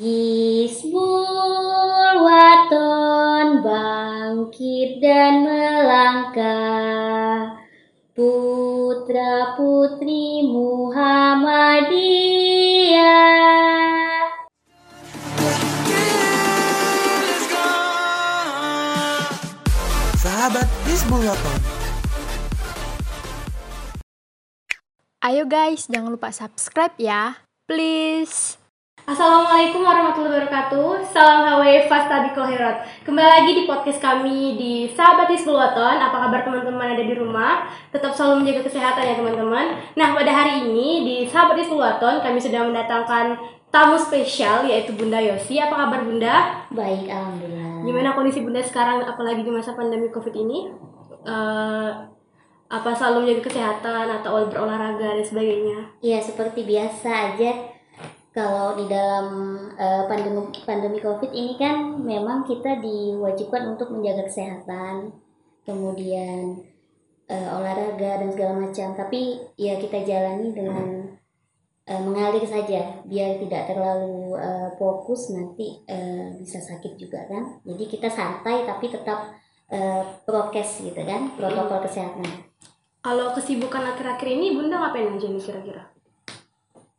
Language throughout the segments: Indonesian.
Hizbul Waton bangkit dan melangkah Putra putri Muhammadiyah Sahabat Hizbul Waton. Ayo guys, jangan lupa subscribe ya. Please. Assalamualaikum warahmatullahi wabarakatuh Salam HW Fasta Khairat Kembali lagi di podcast kami di Sahabat Hizbul Waton Apa kabar teman-teman ada di rumah? Tetap selalu menjaga kesehatan ya teman-teman Nah pada hari ini di Sahabat Hizbul Waton Kami sudah mendatangkan tamu spesial yaitu Bunda Yosi Apa kabar Bunda? Baik, Alhamdulillah Gimana kondisi Bunda sekarang apalagi di masa pandemi Covid ini? Eh, apa selalu menjaga kesehatan atau berolahraga dan sebagainya? Ya seperti biasa aja kalau di dalam eh, pandemi pandemi covid ini kan memang kita diwajibkan untuk menjaga kesehatan kemudian eh, olahraga dan segala macam. Tapi ya kita jalani dengan eh, mengalir saja biar tidak terlalu eh, fokus nanti eh, bisa sakit juga kan. Jadi kita santai tapi tetap eh, prokes gitu kan protokol kesehatan. Kalau kesibukan akhir-akhir ini Bunda ngapain aja nih kira-kira?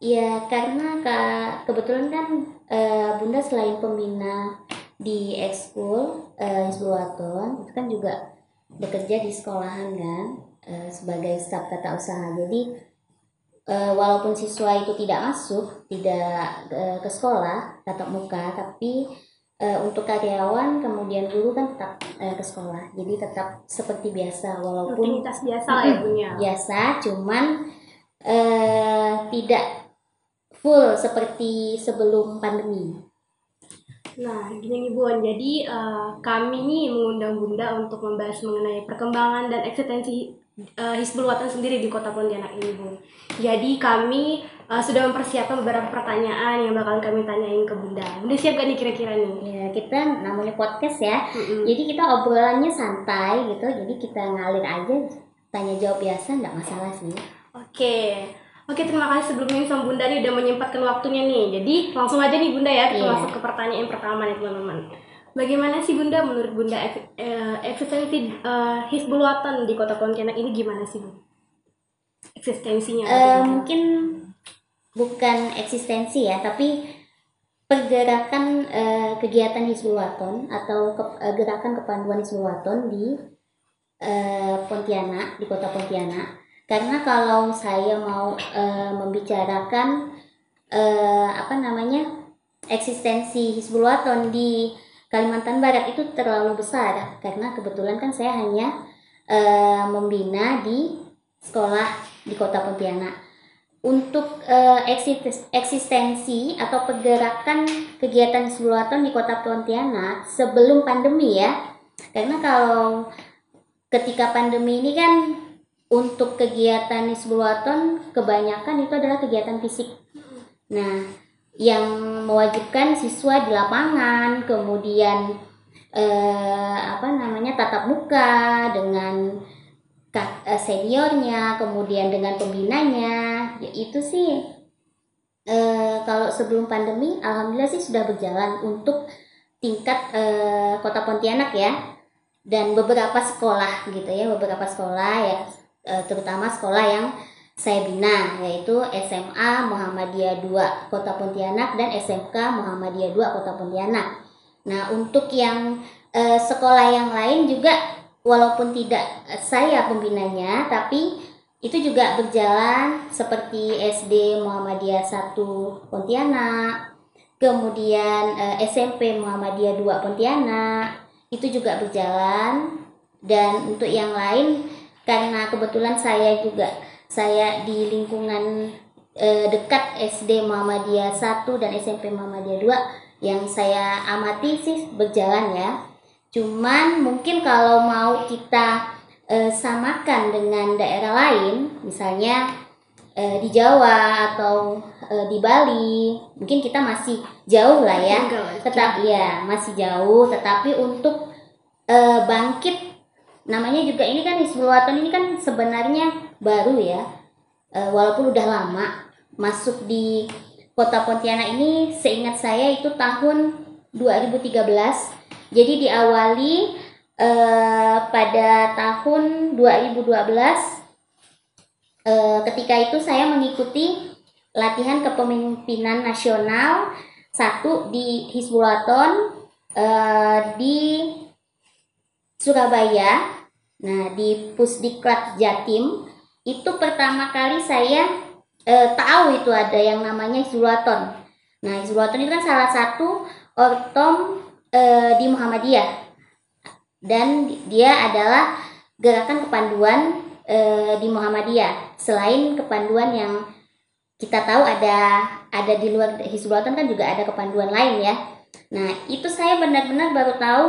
Ya karena Kak, kebetulan kan eh, Bunda selain pembina di ekskul eh, Hizbul Waton, itu kan juga bekerja di sekolahan kan eh, sebagai staf tata usaha. Jadi eh, walaupun siswa itu tidak masuk, tidak eh, ke sekolah tatap muka, tapi eh, untuk karyawan kemudian guru kan tetap eh, ke sekolah. Jadi tetap seperti biasa walaupun Rutinitas biasa ya ya? biasa cuman eh, tidak full seperti sebelum pandemi Nah, gini nih Bun, jadi eh, kami nih mengundang Bunda untuk membahas mengenai perkembangan dan eksistensi eh, Hizbul Watan sendiri di kota Pontianak ini Bun. Jadi kami eh, sudah mempersiapkan beberapa pertanyaan yang bakal kami tanyain ke Bunda. Bunda siap gak nih kira-kira nih? ya kita namanya podcast ya Mm-mm. jadi kita obrolannya santai gitu jadi kita ngalir aja tanya jawab biasa nggak masalah sih Oke. Oke, terima kasih sebelumnya sama Bunda nih udah menyempatkan waktunya nih. Jadi langsung aja nih Bunda ya, kita Iya. masuk ke pertanyaan pertama nih teman-teman. Bagaimana sih Bunda menurut Bunda eh, eksistensi eh, Hizbul Watan di Kota Pontianak ini gimana sih Bu? Eksistensinya. Eh, mungkin bukan eksistensi ya tapi pergerakan kegiatan Hizbul Waton atau ke- gerakan kepanduan Hizbul Waton di Pontianak di kota Pontianak karena kalau saya mau eh, membicarakan eh, apa namanya eksistensi Hizbul Waton di Kalimantan Barat itu terlalu besar. Karena kebetulan kan saya hanya eh, membina di sekolah di kota Pontianak. Untuk eksis- eksistensi atau pergerakan kegiatan Waton di kota Pontianak sebelum pandemi ya. Karena kalau ketika pandemi ini kan untuk kegiatan Hizbul Waton kebanyakan itu adalah kegiatan fisik. Nah yang mewajibkan siswa di lapangan kemudian eh, apa namanya tatap muka dengan eh, seniornya, kemudian dengan pembinanya, ya itu sih. Eh, kalau sebelum pandemi, alhamdulillah sih sudah berjalan untuk tingkat eh, kota Pontianak ya, dan beberapa sekolah gitu ya, beberapa sekolah ya, terutama sekolah yang saya bina yaitu SMA Muhammadiyah 2 Kota Pontianak dan SMK Muhammadiyah 2 Kota Pontianak. Nah, untuk yang eh, sekolah yang lain juga walaupun tidak eh, saya pembinanya tapi itu juga berjalan seperti SD Muhammadiyah 1 Pontianak kemudian eh, SMP Muhammadiyah 2 Pontianak itu juga berjalan dan untuk yang lain karena kebetulan saya juga saya di lingkungan eh, dekat SD Muhammadiyah 1 dan SMP Muhammadiyah 2 yang saya amati sih berjalan ya. Cuman mungkin kalau mau kita eh, samakan dengan daerah lain, misalnya eh, di Jawa atau eh, di Bali, mungkin kita masih jauh lah ya. Tetap ya masih jauh, tetapi untuk eh, bangkit namanya juga ini kan Hizbul ini kan sebenarnya baru ya. Eh, walaupun udah lama masuk di Kota Pontianak ini seingat saya itu tahun 2013. Jadi diawali eh, pada tahun 2012 Eh, ketika itu saya mengikuti latihan kepemimpinan nasional satu di Hizbulaton eh, di Surabaya. Nah, di Pusdiklat Jatim itu pertama kali saya eh, tahu itu ada yang namanya Hizbulaton. Nah, Hizbulaton itu kan salah satu ortom eh, di Muhammadiyah dan dia adalah gerakan kepanduan eh, di Muhammadiyah. Selain kepanduan yang kita tahu ada ada di luar Hizbulaton kan juga ada kepanduan lain ya. Nah, itu saya benar-benar baru tahu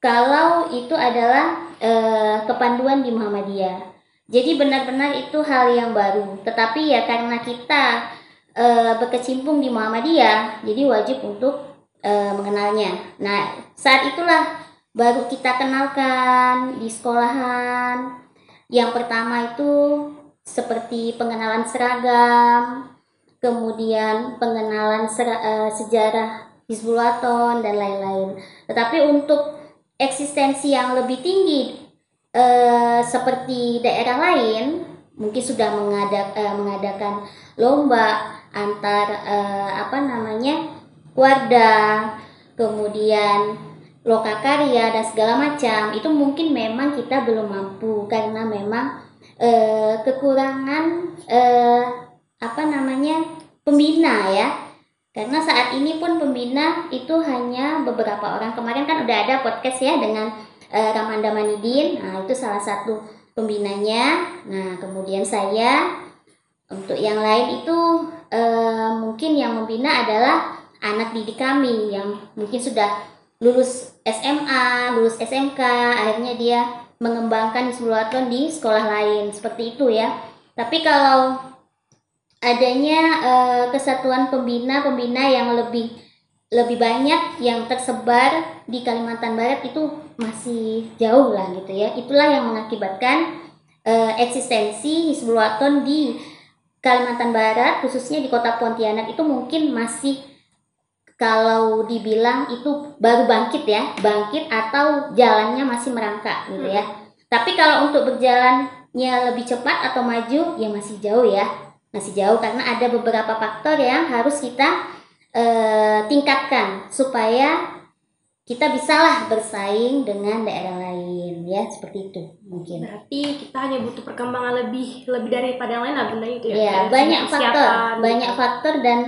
kalau itu adalah eh, kepanduan di Muhammadiyah. Jadi benar-benar itu hal yang baru. Tetapi ya karena kita eh, berkecimpung di Muhammadiyah, jadi wajib untuk eh, mengenalnya. Nah, saat itulah baru kita kenalkan di sekolahan. Yang pertama itu seperti pengenalan seragam, kemudian pengenalan sera- eh, sejarah Hizbulaton dan lain-lain. Tetapi untuk eksistensi yang lebih tinggi eh, seperti daerah lain mungkin sudah mengadak, eh, mengadakan lomba antar eh, apa namanya warda kemudian lokakarya dan segala macam. Itu mungkin memang kita belum mampu karena memang eh, kekurangan eh, apa namanya pembina ya karena saat ini pun pembina itu hanya beberapa orang. Kemarin kan udah ada podcast ya dengan eh, Ramanda Manidin. Nah itu salah satu pembinanya. Nah kemudian saya. Untuk yang lain itu eh, mungkin yang membina adalah anak didik kami yang mungkin sudah lulus SMA lulus SMK akhirnya dia mengembangkan Hizbulaton di sekolah lain. Seperti itu ya. Tapi kalau adanya eh, kesatuan pembina-pembina yang lebih lebih banyak yang tersebar di Kalimantan Barat itu masih jauh lah gitu ya. Itulah yang mengakibatkan eh, eksistensi Hizbulaton di Kalimantan Barat khususnya di kota Pontianak itu mungkin masih kalau dibilang itu baru bangkit ya, bangkit atau jalannya masih merangkak gitu ya. Tapi kalau untuk berjalannya lebih cepat atau maju ya masih jauh ya masih jauh karena ada beberapa faktor yang harus kita eh, tingkatkan supaya kita bisalah bersaing dengan daerah lain ya seperti itu mungkin Berarti kita hanya butuh perkembangan lebih lebih daripada yang lain lah bunda itu ya. ya banyak segi faktor banyak faktor dan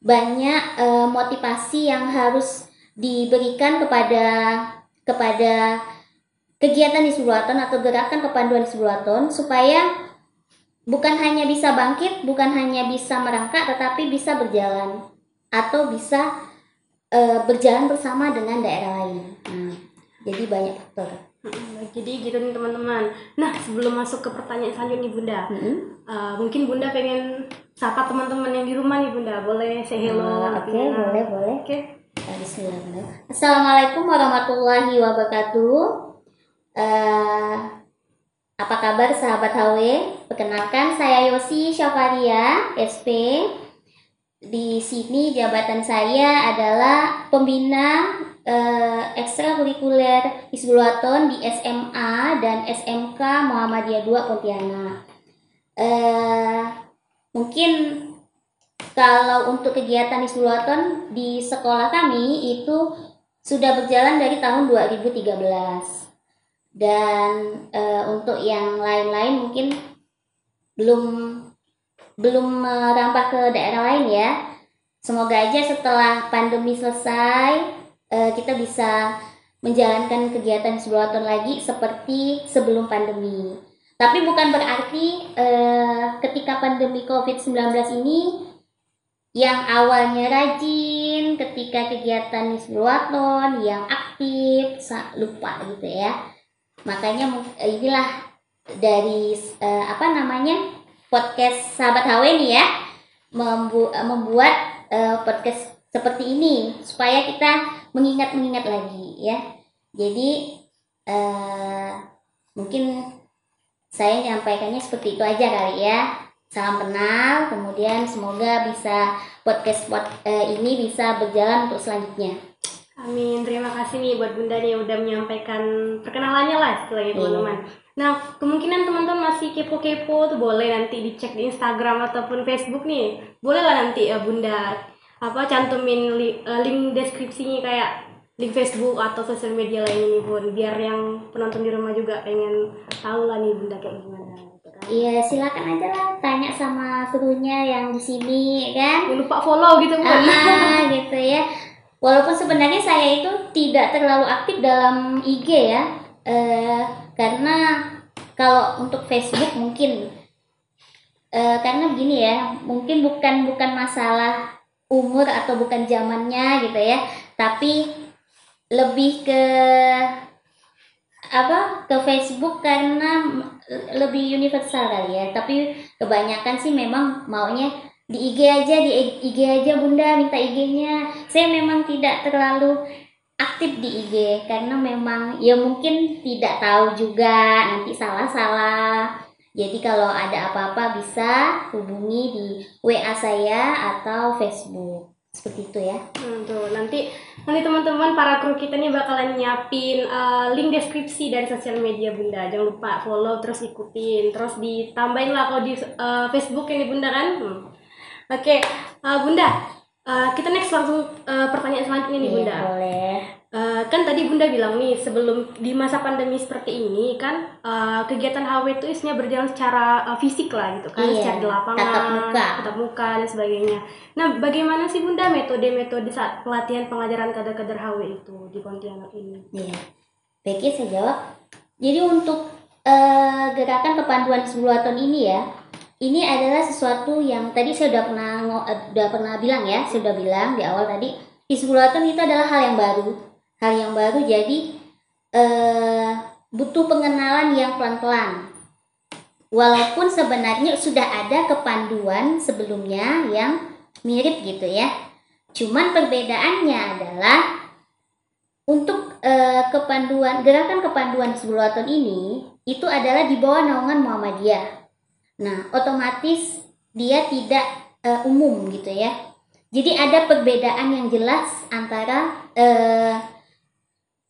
banyak eh, motivasi yang harus diberikan kepada kepada kegiatan di Sulawton atau gerakan kepanduan di Sulawton supaya bukan hanya bisa bangkit, bukan hanya bisa merangkak, tetapi bisa berjalan atau bisa eh, berjalan bersama dengan daerah lain. Nah, jadi banyak faktor. Mm, Jadi gitu nih teman-teman. Nah sebelum masuk ke pertanyaan selanjutnya nih bunda, Mm-mm. eh, mungkin bunda pengen sapa teman-teman yang di rumah nih bunda, boleh say hello. Ah, Oke, gitu. boleh, boleh. Oke. Bismillah. Assalamualaikum warahmatullahi wabarakatuh. Eh, apa kabar sahabat HW? Perkenalkan saya Yosi Syafaria, SP. Di sini jabatan saya adalah pembina eh, ekstrakurikuler Hizbulaton di SMA dan SMK Muhammadiyah 2 Pontianak. Eh, mungkin kalau untuk kegiatan Hizbulaton di sekolah kami itu sudah berjalan dari tahun 2013 dan eh, untuk yang lain-lain mungkin belum belum merambah ke daerah lain ya. Semoga aja setelah pandemi selesai eh, kita bisa menjalankan kegiatan Hizbulaton lagi seperti sebelum pandemi. Tapi bukan berarti eh, ketika pandemi COVID-19 ini yang awalnya rajin ketika kegiatan Hizbulaton yang aktif lupa gitu ya. Makanya inilah dari eh, apa namanya? podcast sahabat HW nih ya membu- eh, membuat eh, podcast seperti ini supaya kita mengingat-mengingat lagi ya. Jadi eh, mungkin saya nyampaikannya seperti itu aja kali ya. salam kenal kemudian semoga bisa podcast pod, eh, ini bisa berjalan untuk selanjutnya Amin. Terima kasih nih buat Bunda nih udah menyampaikan perkenalannya lah istilahnya teman-teman. Nah, kemungkinan teman-teman masih kepo-kepo tuh boleh nanti dicek di Instagram ataupun Facebook nih. Boleh lah nanti ya Bunda apa cantumin li- eh, link deskripsinya kayak link Facebook atau sosial media lainnya nih Bun biar yang penonton di rumah juga pengen tahu lah nih Bunda kayak gimana gitu kan. Iya silakan aja lah tanya sama krunya yang di sini ya kan Jangan lupa follow gitu Bun. ah gitu ya walaupun sebenarnya saya itu tidak terlalu aktif dalam IG ya eh, karena kalau untuk Facebook mungkin eh, karena begini ya mungkin bukan bukan masalah umur atau bukan zamannya gitu ya tapi lebih ke apa ke Facebook karena lebih universal kali ya. Tapi kebanyakan sih memang maunya di IG aja di IG aja bunda minta IG-nya saya memang tidak terlalu aktif di IG karena memang ya mungkin tidak tahu juga nanti salah-salah jadi kalau ada apa-apa bisa hubungi di WA saya atau Facebook seperti itu ya Hmm, tuh nanti nanti teman-teman para kru kita nih bakalan nyiapin uh, link deskripsi dari sosial media Bunda. Jangan lupa follow terus ikutin, terus ditambahin lah kalau di uh, Facebook ini Bunda kan. Hmm. Oke, uh, Bunda. uh, kita next langsung uh, pertanyaan selanjutnya nih Iya, Bunda. boleh Uh, kan tadi Bunda bilang nih sebelum di masa pandemi seperti ini kan uh, kegiatan HW itu isinya berjalan secara uh, fisik lah gitu kan, Iya, secara di lapangan, tatap muka. tatap muka dan sebagainya. Nah, bagaimana sih Bunda metode-metode saat pelatihan pengajaran kader-kader HW itu di Pontianak ini? Iya. Baik ya, saya jawab. Jadi untuk eh, gerakan kepanduan Sebulaton ini ya, ini adalah sesuatu yang tadi saya udah pernah ngo- eh, pernah bilang ya, saya udah bilang di awal tadi, Isbulaton itu adalah hal yang baru, hal yang baru jadi eh, butuh pengenalan yang pelan-pelan. Walaupun sebenarnya sudah ada kepanduan sebelumnya yang mirip gitu ya. Cuman perbedaannya adalah untuk eh, kepanduan gerakan kepanduan Sebulaton ini itu adalah di bawah naungan Muhammadiyah. Nah, otomatis dia tidak eh, umum gitu ya. Jadi ada perbedaan yang jelas antara eh,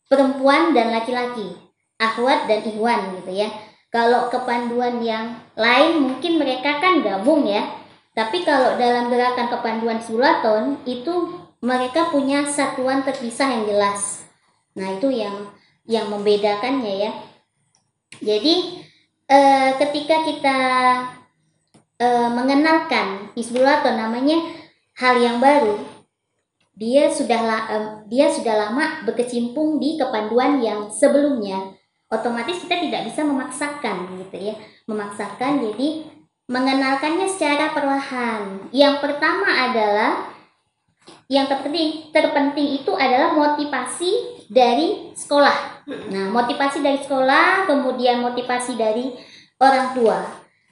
perempuan dan laki-laki, akhwat dan ikhwan gitu ya. Kalau kepanduan yang lain mungkin mereka kan gabung ya. Tapi kalau dalam gerakan kepanduan Sebulaton itu mereka punya satuan terpisah yang jelas. Nah, itu yang yang membedakannya ya. Jadi eh, ketika kita eh, mengenalkan Hizbulaton namanya hal yang baru, dia sudah em, dia sudah lama berkecimpung di kepanduan yang sebelumnya. Otomatis kita tidak bisa memaksakan gitu ya. Memaksakan jadi mengenalkannya secara perlahan. Yang pertama adalah yang terpenting terpenting itu adalah motivasi dari sekolah. Nah, motivasi dari sekolah, kemudian motivasi dari orang tua.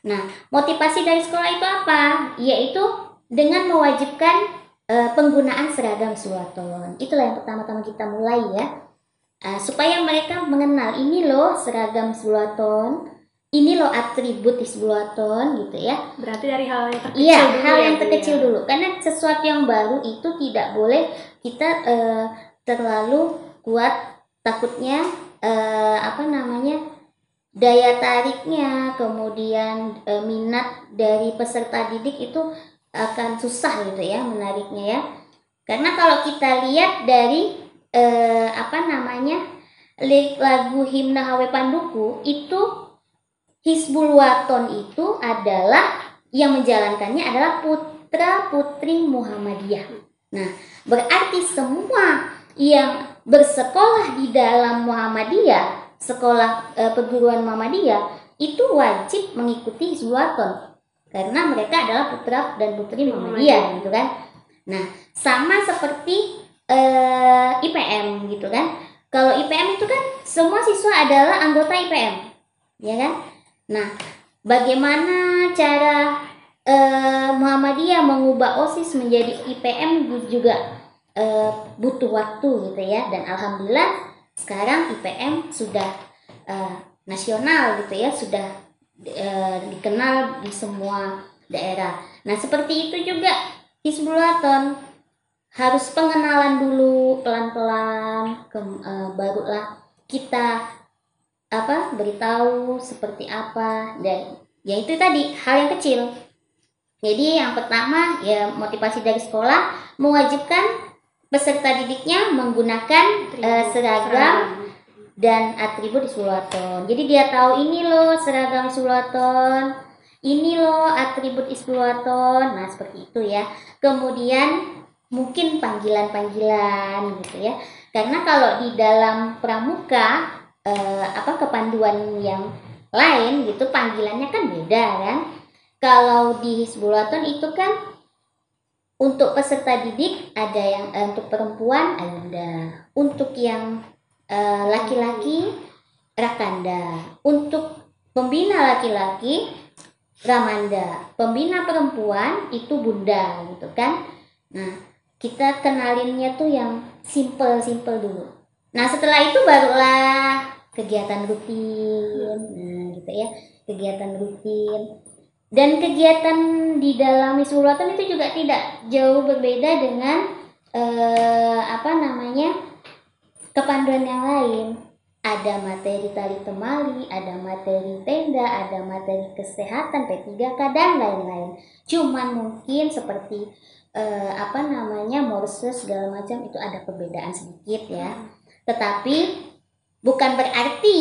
Nah, motivasi dari sekolah itu apa? Yaitu dengan mewajibkan eh, penggunaan seragam Sulaton. Itulah yang pertama-tama kita mulai ya. Eh, supaya mereka mengenal ini loh seragam Sulaton, ini loh atribut Sulaton gitu ya. Berarti dari hal yang terkecil Iya, dulu hal ya, yang terkecil ya. dulu. Karena sesuatu yang baru itu tidak boleh kita eh, terlalu kuat. Takutnya eh, apa namanya daya tariknya, kemudian eh, minat dari peserta didik itu akan susah gitu ya menariknya ya. Karena kalau kita lihat dari eh, apa namanya lirik lagu himna HW Panduku itu Hizbul Waton itu adalah yang menjalankannya adalah putra putri Muhammadiyah. Nah, berarti semua yang bersekolah di dalam Muhammadiyah, sekolah e, perguruan Muhammadiyah itu wajib mengikuti Hizbul Waton karena mereka adalah putra dan putri Muhammadiyah gitu kan. Nah, sama seperti eh, IPM gitu kan. Kalau IPM itu kan semua siswa adalah anggota IPM, ya kan? Nah, bagaimana cara eh, Muhammadiyah mengubah OSIS menjadi IPM juga eh, butuh waktu gitu ya. Dan alhamdulillah sekarang IPM sudah eh, nasional gitu ya, sudah eh, dikenal di semua daerah. Nah, seperti itu juga Hizbulaton harus pengenalan dulu pelan-pelan ke, eh, barulah kita apa beritahu seperti apa dan ya itu tadi hal yang kecil. Jadi yang pertama ya motivasi dari sekolah mewajibkan peserta didiknya menggunakan eh, seragam dan atribut Isbulaton. Jadi dia tahu ini loh seragam Isbulaton, ini loh atribut Isbulaton. Nah, seperti itu ya. Kemudian mungkin panggilan-panggilan gitu ya. Karena kalau di dalam pramuka eh, apa kepanduan yang lain gitu panggilannya kan beda kan. Kalau di Hizbulaton itu kan untuk peserta didik ada yang eh, untuk perempuan ada, untuk yang eh, laki-laki rakanda, untuk pembina laki-laki ramanda, pembina perempuan itu bunda gitu kan. Nah, kita kenalinnya tuh yang simple-simple dulu. Nah, setelah itu barulah kegiatan rutin, nah gitu ya, kegiatan rutin. Dan kegiatan di dalam Hizbulaton itu juga tidak jauh berbeda dengan eh, apa namanya kepanduan yang lain. Ada materi tali temali, ada materi tenda, ada materi kesehatan P3K dan lain-lain. Cuman mungkin seperti eh, apa namanya morse segala macam itu ada perbedaan sedikit ya. Tetapi bukan berarti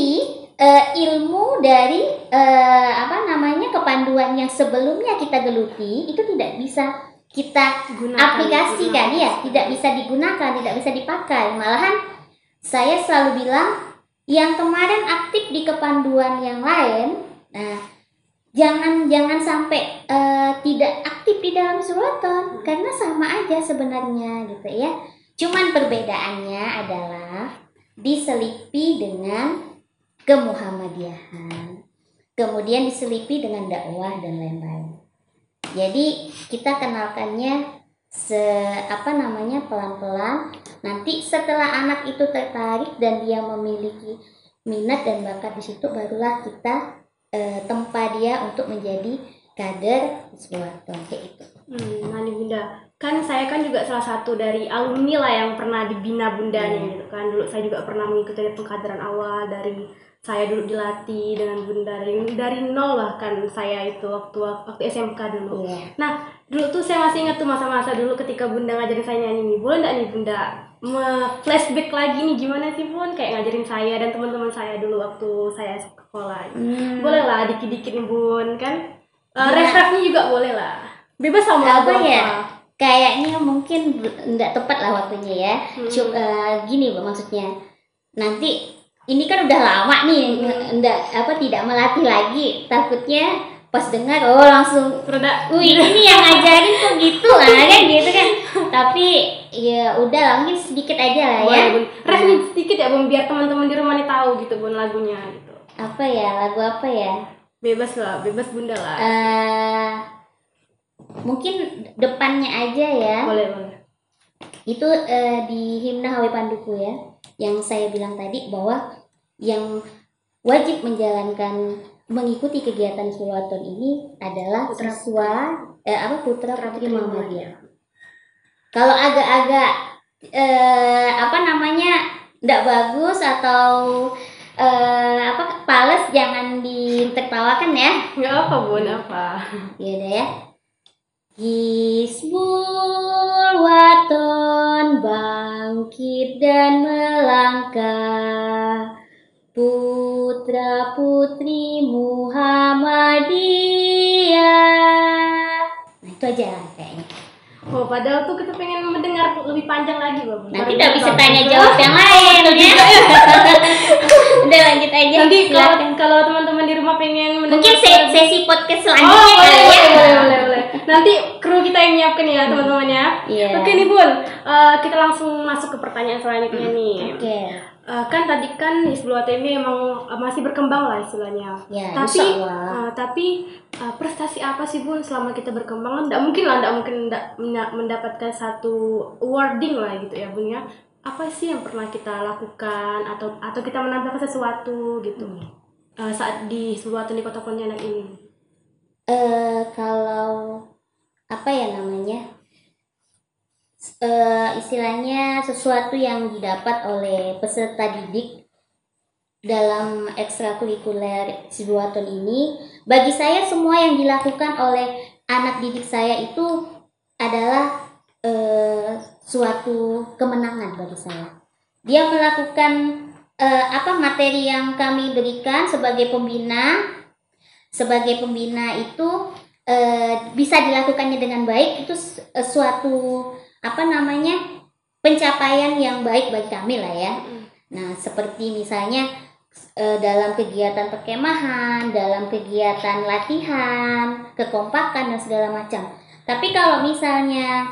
eh, ilmu dari eh, apa namanya kepanduan yang sebelumnya kita geluti itu tidak bisa kita Gunakan, aplikasikan. Gunakan. ya tidak bisa digunakan tidak bisa dipakai. Malahan saya selalu bilang yang kemarin aktif di kepanduan yang lain nah jangan jangan sampai eh, tidak aktif di dalam suratan karena sama aja sebenarnya gitu ya. Cuman perbedaannya adalah diselipi dengan kemuhammadiyahan. Kemudian diselipi dengan dakwah dan lain-lain. Jadi kita kenalkannya se apa namanya pelan-pelan. Nanti setelah anak itu tertarik dan dia memiliki minat dan bakat di situ barulah kita eh, tempa dia untuk menjadi kader sebuah kayak itu. Hmm, nah nih bunda, kan saya kan juga salah satu dari alumni lah yang pernah dibina bunda nih Iya. gitu kan. Dulu saya juga pernah mengikuti pengkaderan awal dari saya dulu dilatih dengan bunda dari dari nol lah kan saya itu waktu waktu SMK dulu. iya Nah dulu tuh saya masih ingat tuh masa-masa dulu ketika bunda ngajarin saya nyanyi nih, boleh nggak nih bunda me- flashback lagi nih gimana sih bun kayak ngajarin saya dan teman-teman saya dulu waktu saya sekolah. Hmm, Boleh lah dikit-dikit nih bun kan. Uh? Refrefnya juga boleh lah. Bebas sama Apa ya? apa. kayaknya mungkin nggak tepat lah waktunya ya Hmm. Cu- eh, gini Bu, maksudnya nanti ini kan udah lama nih Hmm. nggak apa tidak melatih lagi takutnya pas dengar oh langsung Rada Wih ini yang ngajarin kok gitu lah kan gitu kan tapi ya udah lah mungkin sedikit aja lah ya bun. Ref nih sedikit ya bun biar teman-teman di rumah nih tahu gitu bun lagunya gitu. apa ya lagu apa ya Bebas lah, bebas bunda lah. eh mungkin depannya aja ya boleh boleh. itu eh, di himna Hawe Panduku ya yang saya bilang tadi bahwa yang wajib menjalankan mengikuti kegiatan Sulwaton ini adalah Putra- siswa eh, apa putra putri Muhammadiyah. Kalau agak-agak eh, apa namanya tidak bagus atau eh, apa pales jangan ditertawakan ya. Nggak apa bun apa. Ya udah ya. Hizbul Waton bangkit dan melangkah. Putra putri Muhammadiyah. Nah itu aja kayaknya Oh padahal tuh kita pengen mendengar lebih panjang lagi bun. Nanti udah bisa tanya jawab yang lain ya Udah lanjut aja Nanti kalau kalau teman-teman di rumah pengen Mungkin mendengar- se- sesi podcast Oh selanjutnya boleh, kali ya boleh, boleh, boleh. Nanti kru kita yang nyiapkan ya teman-teman ya. Iya. Oke nih bun, Eh, kita langsung masuk ke pertanyaan selanjutnya nih. Oke Eh, kan tadi kan Hizbul ini emang eh, masih berkembang lah istilahnya. Ya, tapi eh, tapi eh, prestasi apa sih bun selama kita berkembang? Tidak mungkin lah, tidak mungkin menda- mendapatkan satu awarding lah gitu ya bun ya. Apa sih yang pernah kita lakukan atau atau kita menampilkan sesuatu gitu Hmm. Eh, saat di Hizbul di Kota Pontianak ini? eh kalau apa ya namanya eh istilahnya sesuatu yang didapat oleh peserta didik dalam ekstrakurikuler Sibuaton ini. Bagi saya semua yang dilakukan oleh anak didik saya itu adalah eh, suatu kemenangan bagi saya. Dia melakukan eh, apa materi yang kami berikan sebagai pembina. Sebagai pembina itu bisa dilakukannya dengan baik. Itu suatu apa namanya pencapaian yang baik bagi kami lah ya. Nah seperti misalnya eh, dalam kegiatan perkemahan, dalam kegiatan latihan, kekompakan dan segala macam. Tapi kalau misalnya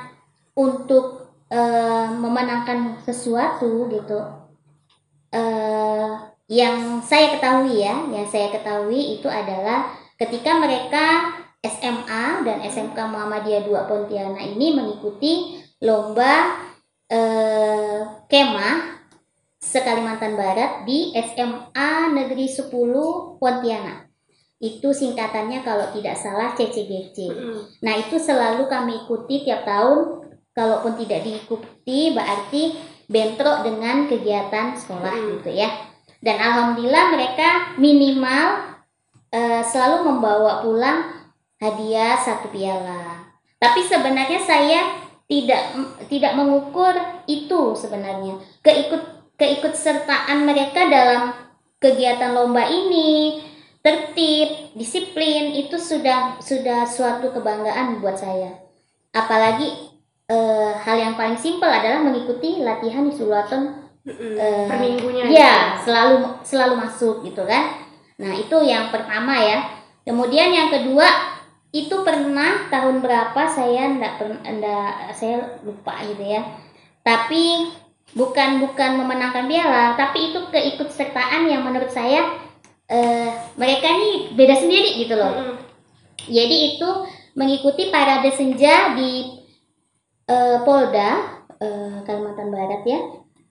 untuk eh, memenangkan sesuatu gitu, eh, yang saya ketahui ya, yang saya ketahui itu adalah ketika mereka SMA dan SMK Muhammadiyah 2 Pontianak ini mengikuti lomba eh, kemah se-Kalimantan Barat di SMA Negeri 10 Pontianak. Itu singkatannya kalau tidak salah CCGC. Nah, itu selalu kami ikuti tiap tahun. Kalaupun tidak diikuti berarti bentrok dengan kegiatan sekolah Mm. gitu ya. Dan alhamdulillah mereka minimal eh, selalu membawa pulang hadiah satu piala. Tapi sebenarnya saya tidak tidak mengukur itu sebenarnya. Keikut keikutsertaan mereka dalam kegiatan lomba ini, tertib, disiplin itu sudah sudah suatu kebanggaan buat saya. Apalagi eh, hal yang paling simpel adalah mengikuti latihan di Sulawesi Eh, per minggunya Iya, selalu selalu masuk gitu kan. Nah, itu yang pertama ya. Kemudian yang kedua itu pernah tahun berapa saya enggak enggak saya lupa gitu ya. Tapi bukan bukan memenangkan piala, tapi itu keikutsertaan yang menurut saya eh, mereka nih beda sendiri gitu loh. Mm-mm. Jadi itu mengikuti parade senja di eh, Polda eh, Kalimantan Barat ya.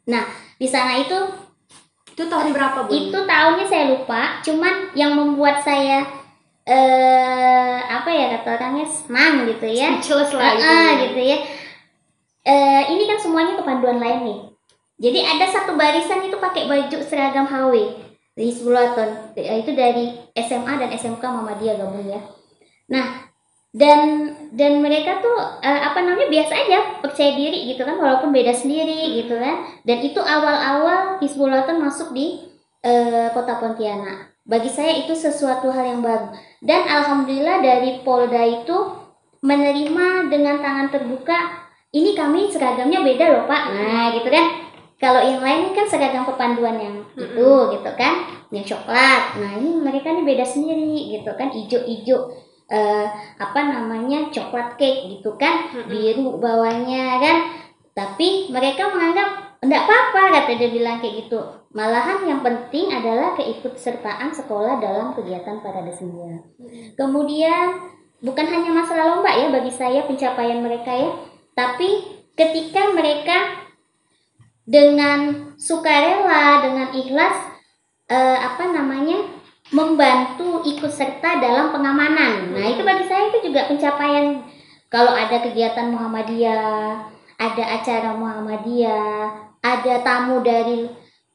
Nah, di sana itu itu tahun berapa bu itu tahunnya saya lupa, cuman yang membuat saya eh apa ya kata orangnya senang gitu ya. speechless lah gitu. Ah, gitu ya. Eh ini kan semuanya kepanduan lain nih. Jadi ada satu barisan itu pakai baju seragam HW di Hizbulaton. Eh, Itu dari SMA dan SMK Muhammadiyah gabung ya. Nah, dan dan mereka tuh eh, apa namanya biasa aja percaya diri gitu kan walaupun beda sendiri gitu kan. Dan itu awal-awal Hizbulaton masuk di eh, kota Pontianak. Bagi saya itu sesuatu hal yang baru. Dan alhamdulillah dari Polda itu menerima dengan tangan terbuka ini kami seragamnya beda loh pak. Nah gitu kan. Kalau yang lain kan seragam kepanduan yang itu gitu kan. Yang coklat. Nah ini mereka nih beda sendiri gitu kan. Ijo-ijo eh, apa namanya coklat cake gitu kan. Biru bawahnya kan. Tapi mereka menganggap enggak apa-apa kata dia bilang kayak gitu malahan yang penting adalah keikutsertaan sekolah dalam kegiatan parade senja kemudian bukan hanya masalah lomba ya bagi saya pencapaian mereka ya tapi ketika mereka dengan sukarela dengan ikhlas eh, apa namanya membantu ikut serta dalam pengamanan. Nah itu bagi saya itu juga pencapaian. Kalau ada kegiatan Muhammadiyah ada acara Muhammadiyah ada tamu dari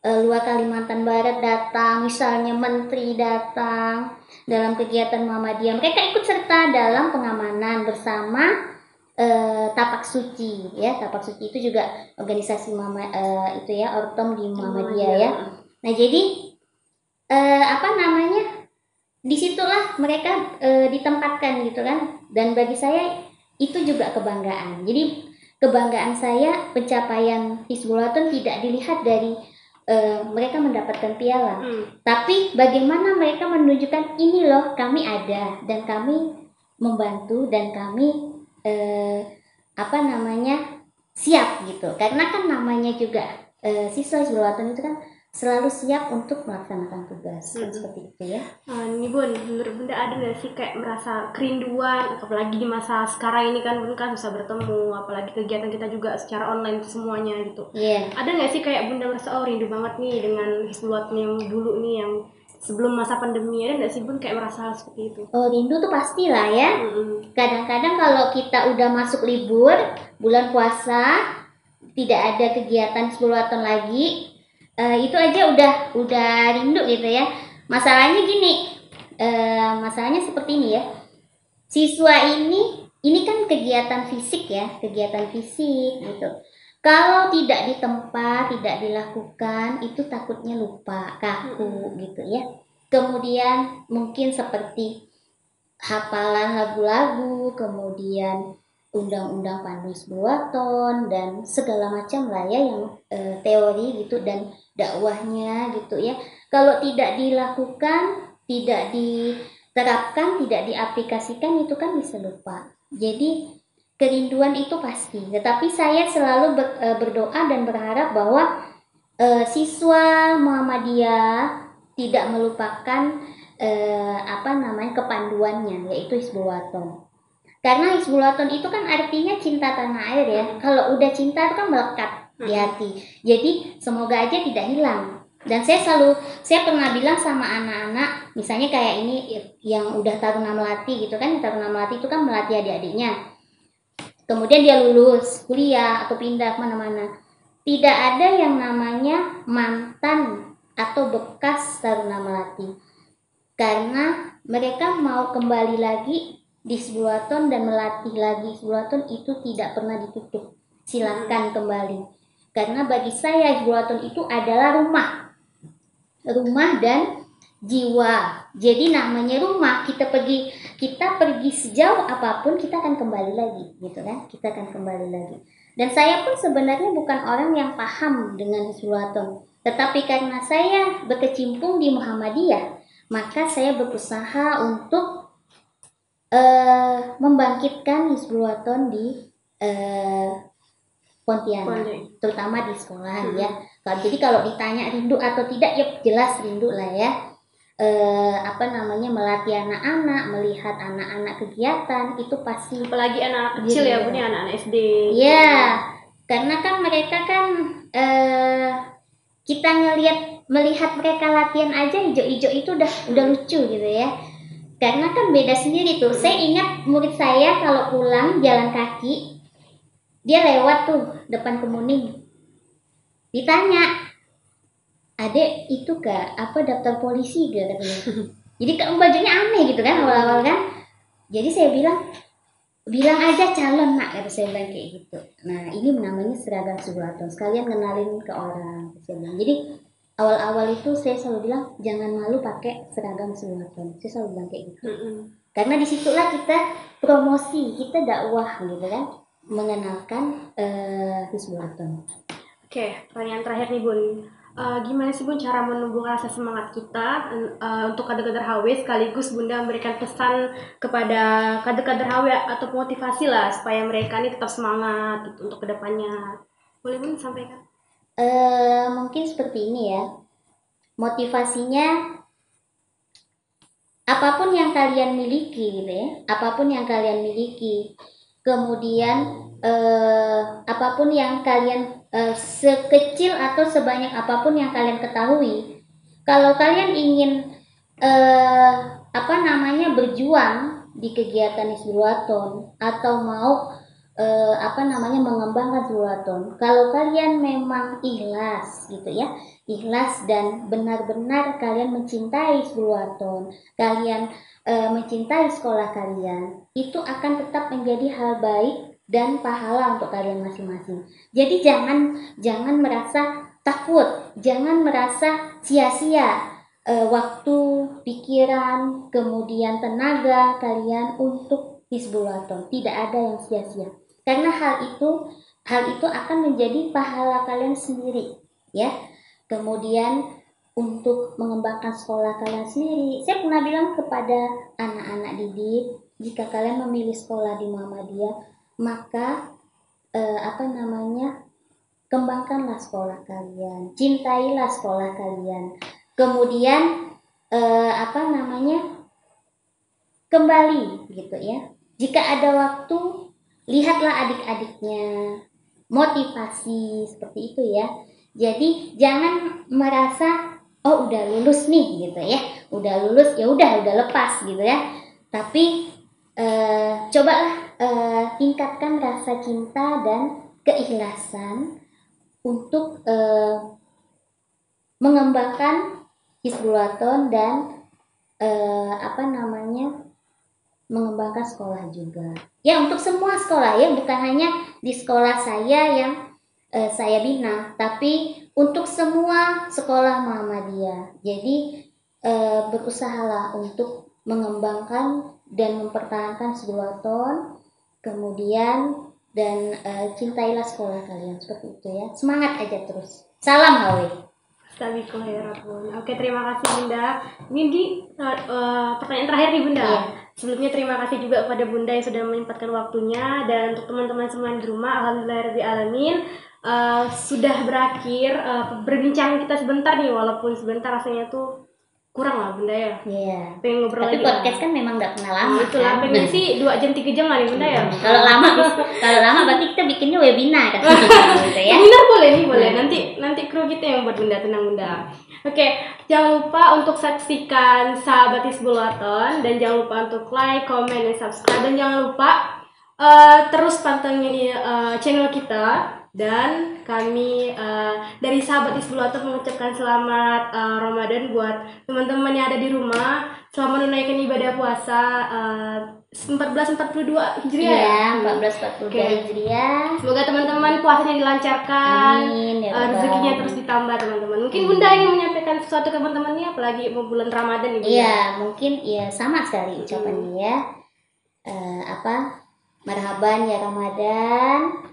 eh, luar Kalimantan Barat datang misalnya menteri datang dalam kegiatan Muhammadiyah. Mereka ikut serta dalam pengamanan bersama eh, tapak suci ya. Tapak suci itu juga organisasi mama eh, itu ya ortom di Muhammadiyah ya. Nah jadi eh, apa namanya di situlah mereka eh, ditempatkan gitu kan. Dan bagi saya itu juga kebanggaan. Jadi kebanggaan saya pencapaian Hizbulaton tidak dilihat dari eh, mereka mendapatkan piala Hmm. tapi bagaimana mereka menunjukkan ini loh kami ada dan kami membantu dan kami eh, apa namanya siap gitu karena kan namanya juga eh, siswa Hizbulaton itu kan selalu siap untuk melaksanakan tugas Mhm. seperti itu ya Ah, ini bun, menurut bunda ada nggak sih kayak merasa kerinduan, apalagi di masa sekarang ini kan bun kan bisa bertemu, apalagi kegiatan kita juga secara online semuanya gitu. iya Ada nggak sih kayak bunda merasa oh rindu banget nih dengan Hizbullah yang dulu nih yang sebelum masa pandemi ada nggak sih bun kayak merasa hal seperti itu Oh, rindu tuh pastilah ya. Mm-mm. Kadang-kadang kalau kita udah masuk libur, bulan puasa, tidak ada kegiatan 10 waton lagi, eh, itu aja udah udah rindu gitu ya. Masalahnya gini, eh, masalahnya seperti ini ya. Siswa ini, ini kan kegiatan fisik ya, kegiatan fisik gitu. Kalau tidak di tempat, tidak dilakukan, itu takutnya lupa, kaku gitu ya. Kemudian mungkin seperti hafalan lagu-lagu, kemudian undang-undang pandu Buaton dan segala macam lah ya yang eh, teori gitu dan dakwahnya gitu ya. Kalau tidak dilakukan, tidak diterapkan, tidak diaplikasikan itu kan bisa lupa. Jadi kerinduan itu pasti. Tetapi saya selalu ber- eh, berdoa dan berharap bahwa eh, siswa Muhammadiyah tidak melupakan eh, apa namanya kepanduannya yaitu Hizbul. Karena Hizbul Waton itu kan artinya cinta tanah air ya. Kalau udah cinta itu kan melekat di hati. Jadi semoga aja tidak hilang. Dan saya selalu saya pernah bilang sama anak-anak, misalnya kayak ini yang udah taruna melati gitu kan, taruna melati itu kan melatih adik-adiknya. Kemudian dia lulus kuliah atau pindah ke mana-mana. Tidak ada yang namanya mantan atau bekas taruna melati karena mereka mau kembali lagi di Sebuaton dan melatih lagi Sebuaton itu tidak pernah ditutup. Silakan kembali. Karena bagi saya Sebuaton itu adalah rumah. Rumah dan jiwa. Jadi namanya rumah kita pergi kita pergi sejauh apa pun kita akan kembali lagi gitu kan? Kita akan kembali lagi. Dan saya pun sebenarnya bukan orang yang paham dengan Sebuaton tetapi karena saya berkecimpung di Muhammadiyah maka saya berusaha untuk eh, membangkitkan Hizbul Waton di eh, Pontianak, terutama di sekolahan Hmm. ya. Kalau jadi kalau ditanya rindu atau tidak, ya jelas rindu lah ya. Eh, apa namanya melatih anak-anak, melihat anak-anak kegiatan itu pasti apalagi kecil Iya. ya bun ya anak-anak SD Iya, karena kan mereka kan eh kita ngelihat melihat mereka latihan aja hijau-hijau itu udah udah lucu gitu ya. Karena kan beda sendiri tuh. Saya ingat murid saya kalau pulang jalan kaki dia lewat tuh depan kemuning. Ditanya, "Adek, itu gak apa daftar polisi gak?" katanya. Jadi kan bajunya aneh gitu kan awal-awal kan. Jadi saya bilang, bilang aja calon nak kata saya bilang kayak gitu nah ini namanya seragam Subulaton sekalian kenalin ke orang saya bilang jadi awal-awal itu saya selalu bilang jangan malu pakai seragam Subulaton saya selalu bilang kayak gitu Mm-mm. karena di situlah kita promosi kita dakwah gitu kan mengenalkan eh Hizbulaton Oke, pertanyaan terakhir nih Bun. Eh, gimana sih Bun cara menumbuhkan rasa semangat kita eh, untuk kader-kader HW sekaligus Bunda memberikan pesan kepada kader-kader HW atau motivasi lah supaya mereka ini tetap semangat gitu, untuk ke depannya. Boleh Bun sampaikan? Eh mungkin seperti ini ya. Motivasinya apa pun yang kalian miliki gitu ya apa pun yang kalian miliki. Kemudian eh, apa pun yang kalian eh, sekecil atau sebanyak apa pun yang kalian ketahui. Kalau kalian ingin eh, apa namanya berjuang di kegiatan Isbuaton atau mau eh, apa namanya mengembangkan Zulaton. Kalau kalian memang ikhlas gitu ya, ikhlas dan benar-benar kalian mencintai Zulaton, kalian eh, mencintai sekolah kalian, itu akan tetap menjadi hal baik dan pahala untuk kalian masing-masing. Jadi jangan jangan merasa takut, jangan merasa sia-sia eh, waktu, pikiran, kemudian tenaga kalian untuk Hizbulaton. Tidak ada yang sia-sia karena hal itu hal itu akan menjadi pahala kalian sendiri ya. Kemudian untuk mengembangkan sekolah kalian sendiri saya pernah bilang kepada anak-anak didik jika kalian memilih sekolah di Muhammadiyah maka eh, apa namanya kembangkanlah sekolah kalian cintailah sekolah kalian. Kemudian eh, apa namanya kembali gitu ya. Jika ada waktu lihatlah adik-adiknya. Motivasi seperti itu ya. Jadi jangan merasa oh udah lulus nih gitu ya. Udah lulus ya udah udah lepas gitu ya. Tapi eh, cobalah eh, tingkatkan rasa cinta dan keikhlasan untuk eh, mengembangkan Hizbulaton dan apa namanya mengembangkan sekolah juga. Ya untuk semua sekolah ya, bukan hanya di sekolah saya yang eh, saya bina, tapi untuk semua sekolah Muhammadiyah. Jadi eh, berusahalah untuk mengembangkan dan mempertahankan Hizbulaton, kemudian dan eh, cintailah sekolah kalian seperti itu ya. Semangat aja terus. Salam Hawi. Oke, terima kasih Bunda. Ini di uh, uh, pertanyaan terakhir nih Bunda. Iya. Sebelumnya terima kasih juga kepada Bunda yang sudah menyempatkan waktunya dan untuk teman-teman semua di rumah, alhamdulillah alamin uh, sudah berakhir uh, berbincang kita sebentar nih walaupun sebentar rasanya tuh kurang lah Bunda ya. Iya. Pengen ngobrol Tapi lagi. podcast kan memang nggak pernah lama. Nah, itulah kan? pengen sih 2 jam 3 jam lah nih Bunda ya. Kalau lama kalau lama berarti kita bikinnya webinar kan gitu ya. Benar boleh nih boleh nanti nanti kru kita yang buat bunda tenang bunda. Oke jangan lupa untuk saksikan sahabat Hizbulaton dan jangan lupa untuk like, comment, dan subscribe. Dan jangan lupa eh, terus pantengin eh, channel kita. Dan kami eh, dari sahabat Hizbulaton mengucapkan selamat eh, Ramadan buat teman-teman yang ada di rumah. Selama menunaikan ibadah puasa eh, 1442 Hijriah Iya, ya. 1442 Oke. Hijriah. Semoga teman-teman puasanya dilancarkan, Amin ya eh, rezekinya terus ditambah teman-teman. Mungkin Bunda ingin menyampaikan sesuatu ke teman-temannya, apalagi mau bulan Ramadan Bunda. Iya, mungkin ya sama sekali ucapannya ya. Eh, apa? Marhaban ya Ramadan.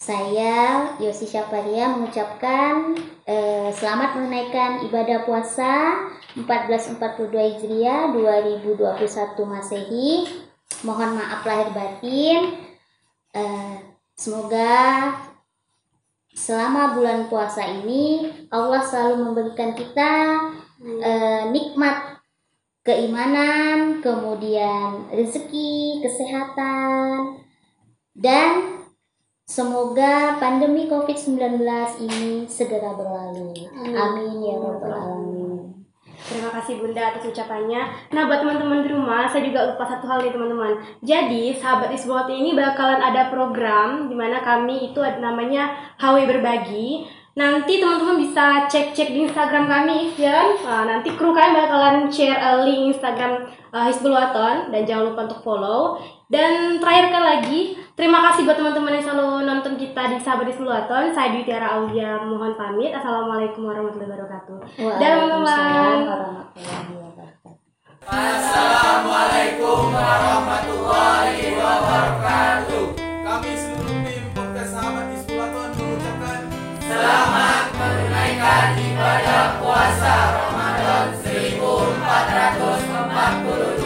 Saya Yosi Syafaria mengucapkan eh, selamat menunaikan ibadah puasa 1442 Hijriah 2021 Masehi. Mohon maaf lahir batin. Eh, semoga selama bulan puasa ini Allah selalu memberikan kita eh, nikmat keimanan, kemudian rezeki, kesehatan, dan semoga pandemi COVID-19 ini segera berlalu. Amin. Amin ya Rabbal Alamin. Kasih Bunda atas ucapannya. Nah, buat teman-teman di rumah, saya juga lupa satu hal nih teman-teman. Jadi, sahabat Isbot ini bakalan ada program di mana kami itu ada namanya HW Berbagi. Nanti teman-teman bisa cek-cek di Instagram kami, ya? Nah, nanti kru kami bakalan share eh, link Instagram uh, Hizbul Waton dan jangan lupa untuk follow. Dan terakhir kali lagi, terima kasih buat teman-teman yang selalu nonton kita di Sahabat Hizbul Waton. Saya Dwi Tiara Aulia mohon pamit. Assalamualaikum warahmatullahi wabarakatuh. Dan teman-teman. Waalaikumsalam warahmatullahi wabarakatuh. Kami seluruh tim podcast sahabat Hizbulaton mengucapkan